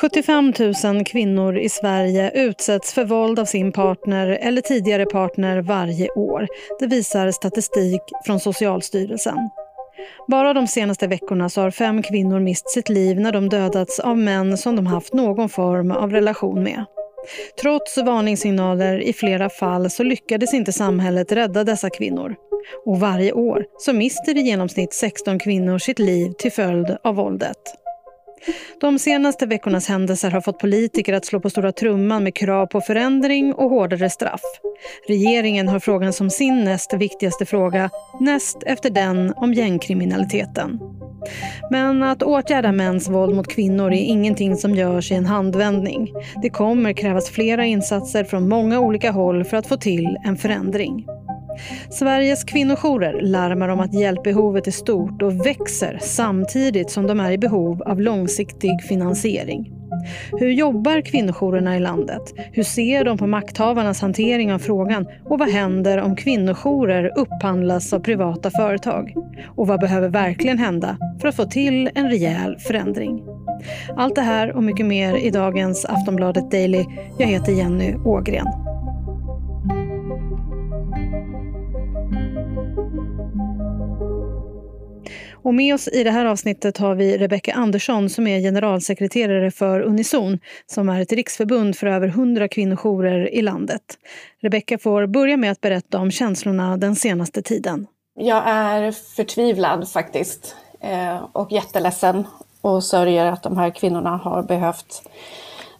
75 000 kvinnor i Sverige utsätts för våld av sin partner eller tidigare partner varje år. Det visar statistik från Socialstyrelsen. Bara de senaste veckorna så har fem kvinnor mist sitt liv när de dödats av män som de haft någon form av relation med. Trots varningssignaler i flera fall så lyckades inte samhället rädda dessa kvinnor. Och varje år så mister i genomsnitt 16 kvinnor sitt liv till följd av våldet. De senaste veckornas händelser har fått politiker att slå på stora trumman med krav på förändring och hårdare straff. Regeringen har frågan som sin näst viktigaste fråga, näst efter den om gängkriminaliteten. Men att åtgärda mäns våld mot kvinnor är ingenting som görs i en handvändning. Det kommer krävas flera insatser från många olika håll för att få till en förändring. Sveriges kvinnojourer larmar om att hjälpbehovet är stort och växer samtidigt som de är i behov av långsiktig finansiering. Hur jobbar kvinnojourerna i landet? Hur ser de på makthavarnas hantering av frågan? Och vad händer om kvinnojourer upphandlas av privata företag? Och vad behöver verkligen hända för att få till en rejäl förändring? Allt det här och mycket mer i dagens Aftonbladet Daily. Jag heter Jenny Ågren. Och med oss i det här avsnittet har vi Rebecka Andersson som är generalsekreterare för Unison som är ett riksförbund för över 100 kvinnojourer i landet. Rebecka får börja med att berätta om känslorna den senaste tiden. Jag är förtvivlad faktiskt eh, och jätteledsen och sörjer att de här kvinnorna har behövt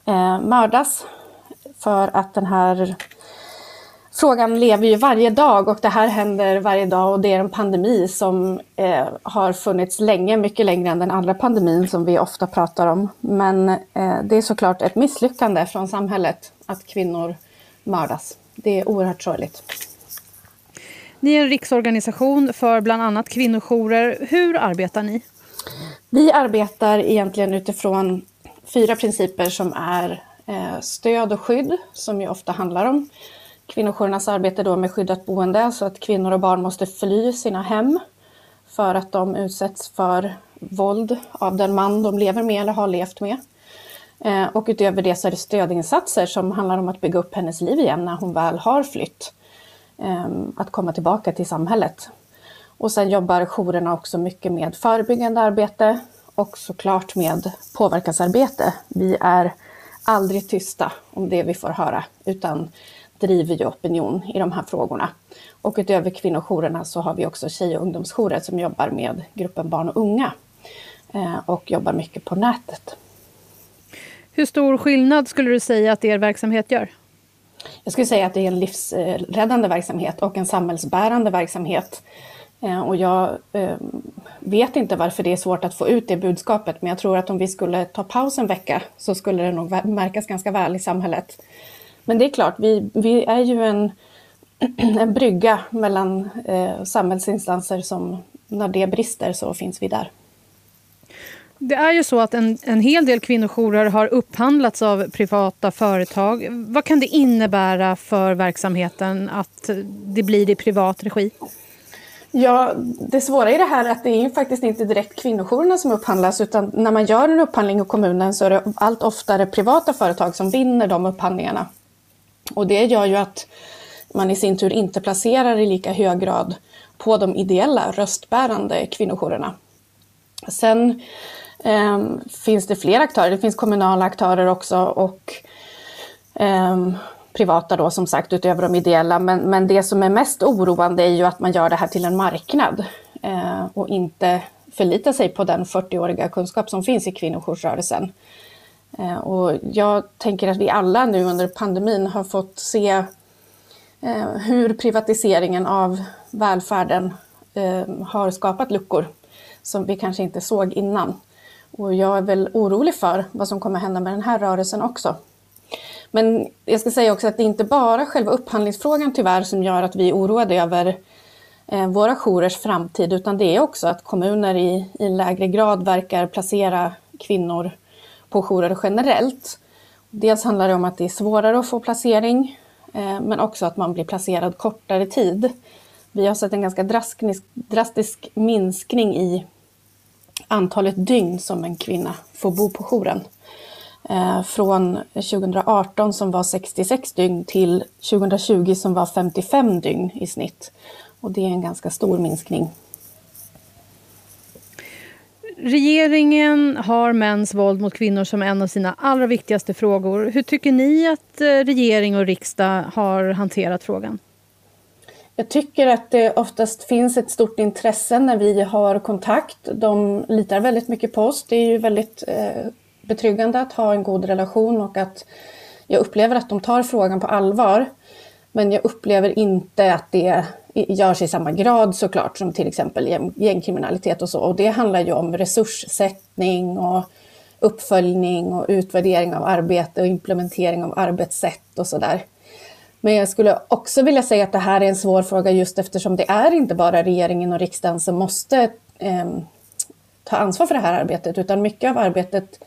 eh, mördas för att den här frågan lever ju varje dag och det här händer varje dag och det är en pandemi som eh, har funnits länge, mycket längre än den andra pandemin som vi ofta pratar om. Men eh, det är såklart ett misslyckande från samhället att kvinnor mördas. Det är oerhört sorgligt. Ni är en riksorganisation för bland annat kvinnojourer. Hur arbetar ni? Vi arbetar egentligen utifrån fyra principer som är eh, stöd och skydd, som ju ofta handlar om kvinnojourernas arbete då med skyddat boende så att kvinnor och barn måste fly sina hem för att de utsätts för våld av den man de lever med eller har levt med. Eh, och utöver det så är det stödinsatser som handlar om att bygga upp hennes liv igen när hon väl har flytt. Eh, att komma tillbaka till samhället. Och sen jobbar jourerna också mycket med förebyggande arbete och såklart med påverkansarbete. Vi är aldrig tysta om det vi får höra utan driver ju opinion i de här frågorna. Och utöver kvinnojourerna så har vi också tjej och ungdomsjourer som jobbar med gruppen barn och unga eh, och jobbar mycket på nätet. Hur stor skillnad skulle du säga att er verksamhet gör? Jag skulle säga att det är en livsräddande verksamhet och en samhällsbärande verksamhet. Eh, och jag eh, vet inte varför det är svårt att få ut det budskapet, men jag tror att om vi skulle ta paus en vecka så skulle det nog märkas ganska väl i samhället. Men det är klart, vi, vi är ju en, en brygga mellan eh, samhällsinstanser som när det brister så finns vi där. Det är ju så att en, en hel del kvinnojourer har upphandlats av privata företag. Vad kan det innebära för verksamheten att det blir i privat regi? Ja, det svåra i det här är att det är faktiskt inte direkt kvinnojourerna som upphandlas utan när man gör en upphandling i kommunen så är det allt oftare privata företag som vinner de upphandlingarna. Och det gör ju att man i sin tur inte placerar i lika hög grad på de ideella röstbärande kvinnojourerna. Sen eh, finns det fler aktörer, det finns kommunala aktörer också och eh, privata då som sagt utöver de ideella. Men, men det som är mest oroande är ju att man gör det här till en marknad eh, och inte förlitar sig på den 40-åriga kunskap som finns i kvinnojoursrörelsen. Eh, och jag tänker att vi alla nu under pandemin har fått se eh, hur privatiseringen av välfärden eh, har skapat luckor som vi kanske inte såg innan. Och jag är väl orolig för vad som kommer hända med den här rörelsen också. Men jag ska säga också att det är inte bara själva upphandlingsfrågan tyvärr som gör att vi är oroade över eh, våra jourers framtid, utan det är också att kommuner i, i lägre grad verkar placera kvinnor på jourer generellt. Dels handlar det om att det är svårare att få placering, eh, men också att man blir placerad kortare tid. Vi har sett en ganska drastisk, drastisk minskning i antalet dygn som en kvinna får bo på jouren. Eh, från 2018 som var 66 dygn till 2020 som var 55 dygn i snitt. Och det är en ganska stor minskning. Regeringen har mäns våld mot kvinnor som en av sina allra viktigaste frågor. Hur tycker ni att eh, regering och riksdag har hanterat frågan? Jag tycker att det oftast finns ett stort intresse när vi har kontakt. De litar väldigt mycket på oss. Det är ju väldigt eh, betryggande att ha en god relation och att jag upplever att de tar frågan på allvar. Men jag upplever inte att det görs i samma grad såklart som till exempel gängkriminalitet och så. Och det handlar ju om resurssättning och uppföljning och utvärdering av arbete och implementering av arbetssätt och sådär. Men jag skulle också vilja säga att det här är en svår fråga just eftersom det är inte bara regeringen och riksdagen som måste eh, ta ansvar för det här arbetet utan mycket av arbetet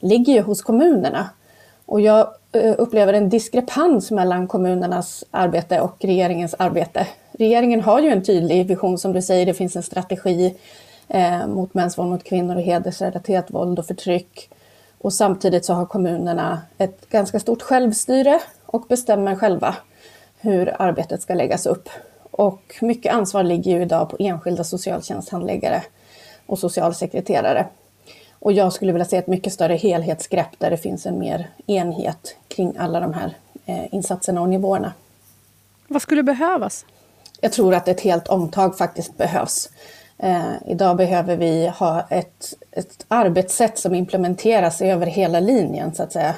ligger ju hos kommunerna. Och jag eh, upplever en diskrepans mellan kommunernas arbete och regeringens arbete. Regeringen har ju en tydlig vision som du säger, det finns en strategi eh, mot mäns våld mot kvinnor och hedersrelaterat våld och förtryck. Och samtidigt så har kommunerna ett ganska stort självstyre och bestämmer själva hur arbetet ska läggas upp. Och mycket ansvar ligger ju idag på enskilda socialtjänsthandläggare och socialsekreterare. Och jag skulle vilja se ett mycket större helhetsgrepp där det finns en mer enhet kring alla de här eh, insatserna och nivåerna. Vad skulle behövas? Jag tror att ett helt omtag faktiskt behövs. Eh, idag behöver vi ha ett, ett arbetssätt som implementeras över hela linjen så att säga.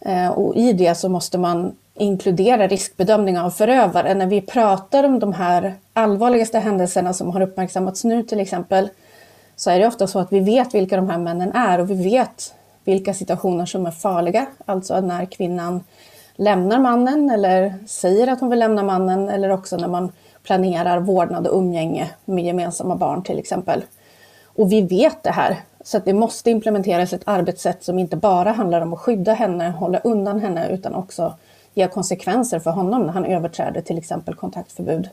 Eh, och i det så måste man inkludera riskbedömning av förövare. När vi pratar om de här allvarligaste händelserna som har uppmärksammats nu till exempel, så är det ofta så att vi vet vilka de här männen är och vi vet vilka situationer som är farliga. Alltså när kvinnan lämnar mannen eller säger att hon vill lämna mannen eller också när man planerar vårdnad och umgänge med gemensamma barn till exempel. Och vi vet det här, så att det måste implementeras ett arbetssätt som inte bara handlar om att skydda henne, hålla undan henne, utan också ge konsekvenser för honom när han överträder till exempel kontaktförbud.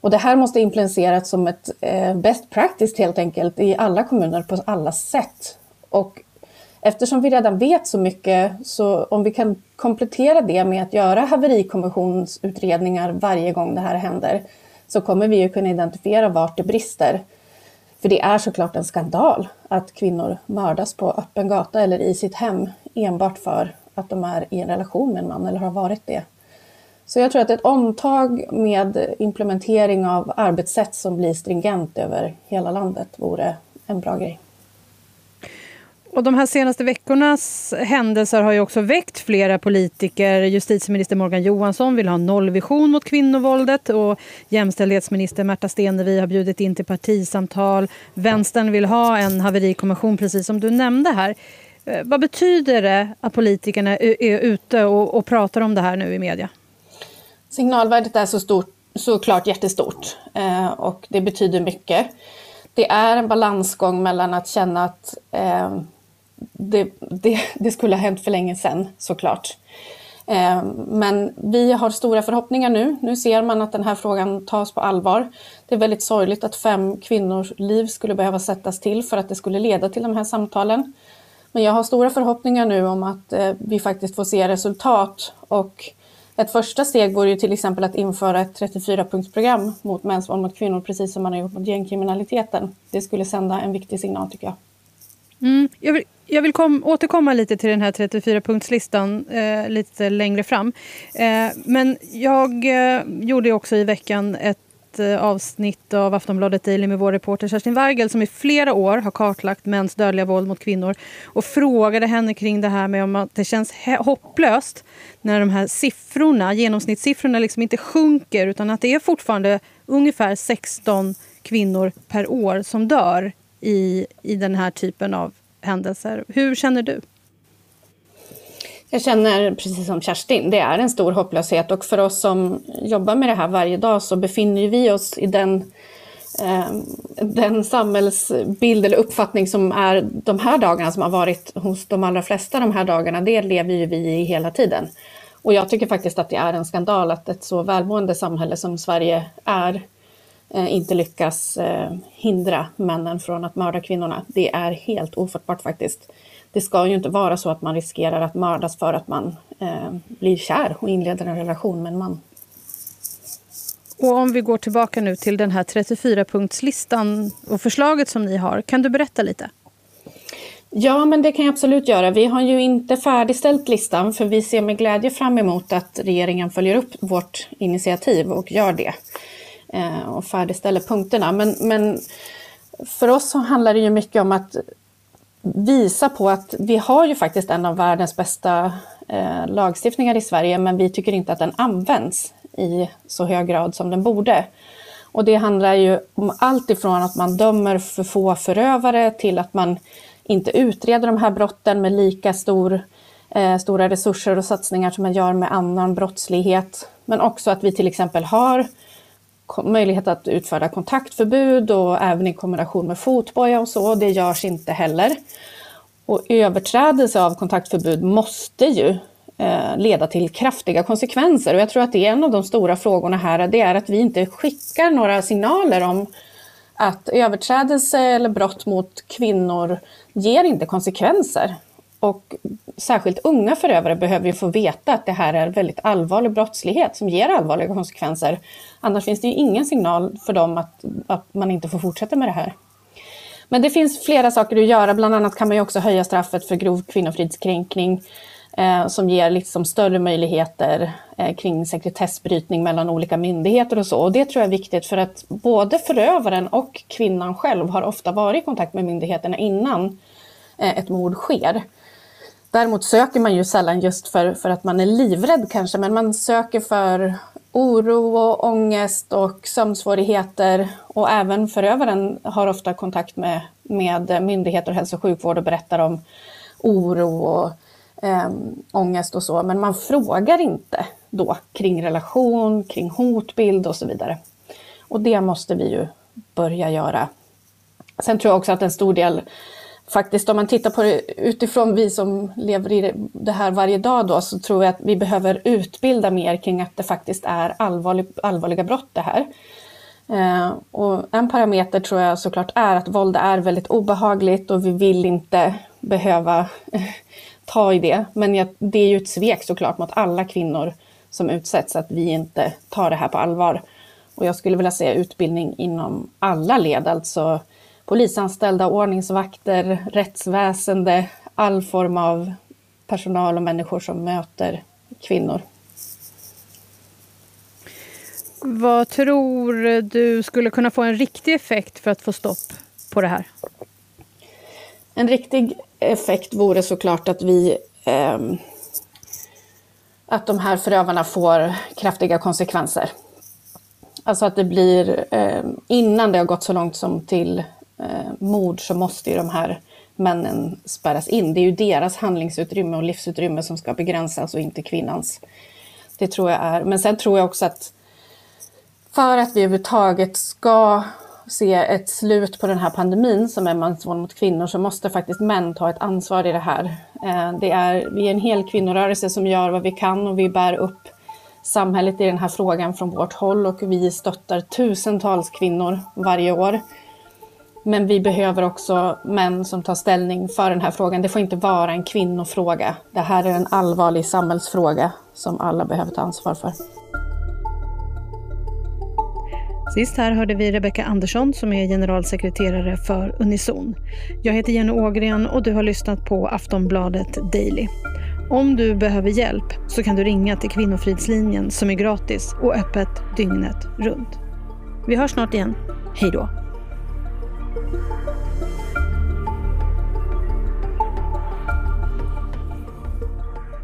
Och det här måste implementeras som ett eh, best practice helt enkelt i alla kommuner på alla sätt. Och eftersom vi redan vet så mycket, så om vi kan komplettera det med att göra haverikommissionsutredningar varje gång det här händer, så kommer vi ju kunna identifiera vart det brister. För det är såklart en skandal att kvinnor mördas på öppen gata eller i sitt hem enbart för att de är i en relation med en man eller har varit det. Så jag tror att ett omtag med implementering av arbetssätt som blir stringent över hela landet vore en bra grej. Och de här senaste veckornas händelser har ju också väckt flera politiker. Justitieminister Morgan Johansson vill ha nollvision mot kvinnovåldet och jämställdhetsminister Märta Stenevi har bjudit in till partisamtal. Vänstern vill ha en haverikommission, precis som du nämnde här. Eh, vad betyder det att politikerna är ute och, och pratar om det här nu i media? Signalvärdet är så stort, såklart jättestort eh, och det betyder mycket. Det är en balansgång mellan att känna att eh, det, det, det, skulle ha hänt för länge sedan såklart. Eh, men vi har stora förhoppningar nu. Nu ser man att den här frågan tas på allvar. Det är väldigt sorgligt att fem kvinnors liv skulle behöva sättas till för att det skulle leda till de här samtalen. Men jag har stora förhoppningar nu om att eh, vi faktiskt får se resultat och ett första steg vore ju till exempel att införa ett 34-punktsprogram mot mäns våld mot kvinnor, precis som man har gjort mot gängkriminaliteten. Det skulle sända en viktig signal tycker jag. Mm, jag vill, jag vill kom, återkomma lite till den här 34-punktslistan eh, lite längre fram. Eh, men jag eh, gjorde också i veckan ett Eh, avsnitt av Aftonbladet Daily med vår reporter Kerstin Weigel som i flera år har kartlagt mäns dödliga våld mot kvinnor och frågade henne kring det här med om att det känns hopplöst när de här siffrorna, genomsnittssiffrorna liksom inte sjunker utan att det är fortfarande ungefär 16 kvinnor per år som dör i, i den här typen av händelser. Hur känner du? Jag känner precis som Kerstin, det är en stor hopplöshet och för oss som jobbar med det här varje dag så befinner vi oss i den, eh, den samhällsbild eller uppfattning som är de här dagarna som har varit hos de allra flesta de här dagarna, det lever ju vi i hela tiden. Och jag tycker faktiskt att det är en skandal att ett så välmående samhälle som Sverige är eh, inte lyckas eh, hindra männen från att mörda kvinnorna. Det är helt ofattbart faktiskt. Det ska ju inte vara så att man riskerar att mördas för att man eh, blir kär och inleder en relation med en man. Och om vi går tillbaka nu till den här 34-punktslistan och förslaget som ni har, kan du berätta lite? Ja, men det kan jag absolut göra. Vi har ju inte färdigställt listan för vi ser med glädje fram emot att regeringen följer upp vårt initiativ och gör det. Eh, och färdigställer punkterna. Men, men för oss så handlar det ju mycket om att visa på att vi har ju faktiskt en av världens bästa eh, lagstiftningar i Sverige men vi tycker inte att den används i så hög grad som den borde. Och det handlar ju om allt ifrån att man dömer för få förövare till att man inte utreder de här brotten med lika stor, eh, stora resurser och satsningar som man gör med annan brottslighet. Men också att vi till exempel har möjlighet att utfärda kontaktförbud och även i kombination med fotboja och så. Det görs inte heller. Och överträdelse av kontaktförbud måste ju eh, leda till kraftiga konsekvenser. Och jag tror att det är en av de stora frågorna här, det är att vi inte skickar några signaler om att överträdelse eller brott mot kvinnor ger inte konsekvenser. Och särskilt unga förövare behöver ju få veta att det här är väldigt allvarlig brottslighet som ger allvarliga konsekvenser. Annars finns det ju ingen signal för dem att, att man inte får fortsätta med det här. Men det finns flera saker att göra. Bland annat kan man ju också höja straffet för grov kvinnofridskränkning eh, som ger liksom större möjligheter eh, kring sekretessbrytning mellan olika myndigheter och så. Och det tror jag är viktigt för att både förövaren och kvinnan själv har ofta varit i kontakt med myndigheterna innan eh, ett mord sker. Däremot söker man ju sällan just för, för att man är livrädd kanske, men man söker för oro och ångest och sömnsvårigheter. Och även förövaren har ofta kontakt med, med myndigheter och hälso och sjukvård och berättar om oro och eh, ångest och så. Men man frågar inte då kring relation, kring hotbild och så vidare. Och det måste vi ju börja göra. Sen tror jag också att en stor del faktiskt om man tittar på det utifrån vi som lever i det här varje dag då så tror jag att vi behöver utbilda mer kring att det faktiskt är allvarlig, allvarliga brott det här. Eh, och en parameter tror jag såklart är att våld är väldigt obehagligt och vi vill inte behöva ta i det. Men jag, det är ju ett svek såklart mot alla kvinnor som utsätts att vi inte tar det här på allvar. Och jag skulle vilja säga utbildning inom alla led, alltså polisanställda, ordningsvakter, rättsväsende, all form av personal och människor som möter kvinnor. Vad tror du skulle kunna få en riktig effekt för att få stopp på det här? En riktig effekt vore såklart att vi eh, att de här förövarna får kraftiga konsekvenser. Alltså att det blir, eh, innan det har gått så långt som till eh, mord så måste ju de här männen spärras in. Det är ju deras handlingsutrymme och livsutrymme som ska begränsas och inte kvinnans. Det tror jag är. Men sen tror jag också att för att vi överhuvudtaget ska se ett slut på den här pandemin som är mäns våld mot kvinnor så måste faktiskt män ta ett ansvar i det här. Eh, det är, vi är en hel kvinnorörelse som gör vad vi kan och vi bär upp samhället i den här frågan från vårt håll och vi stöttar tusentals kvinnor varje år. Men vi behöver också män som tar ställning för den här frågan. Det får inte vara en kvinnofråga. Det här är en allvarlig samhällsfråga som alla behöver ta ansvar för. Sist här hörde vi Rebecka Andersson som är generalsekreterare för Unison. Jag heter Jenny Ågren och du har lyssnat på Aftonbladet Daily. Om du behöver hjälp så kan du ringa till Kvinnofridslinjen som är gratis och öppet dygnet runt. Vi hörs snart igen. Hej då!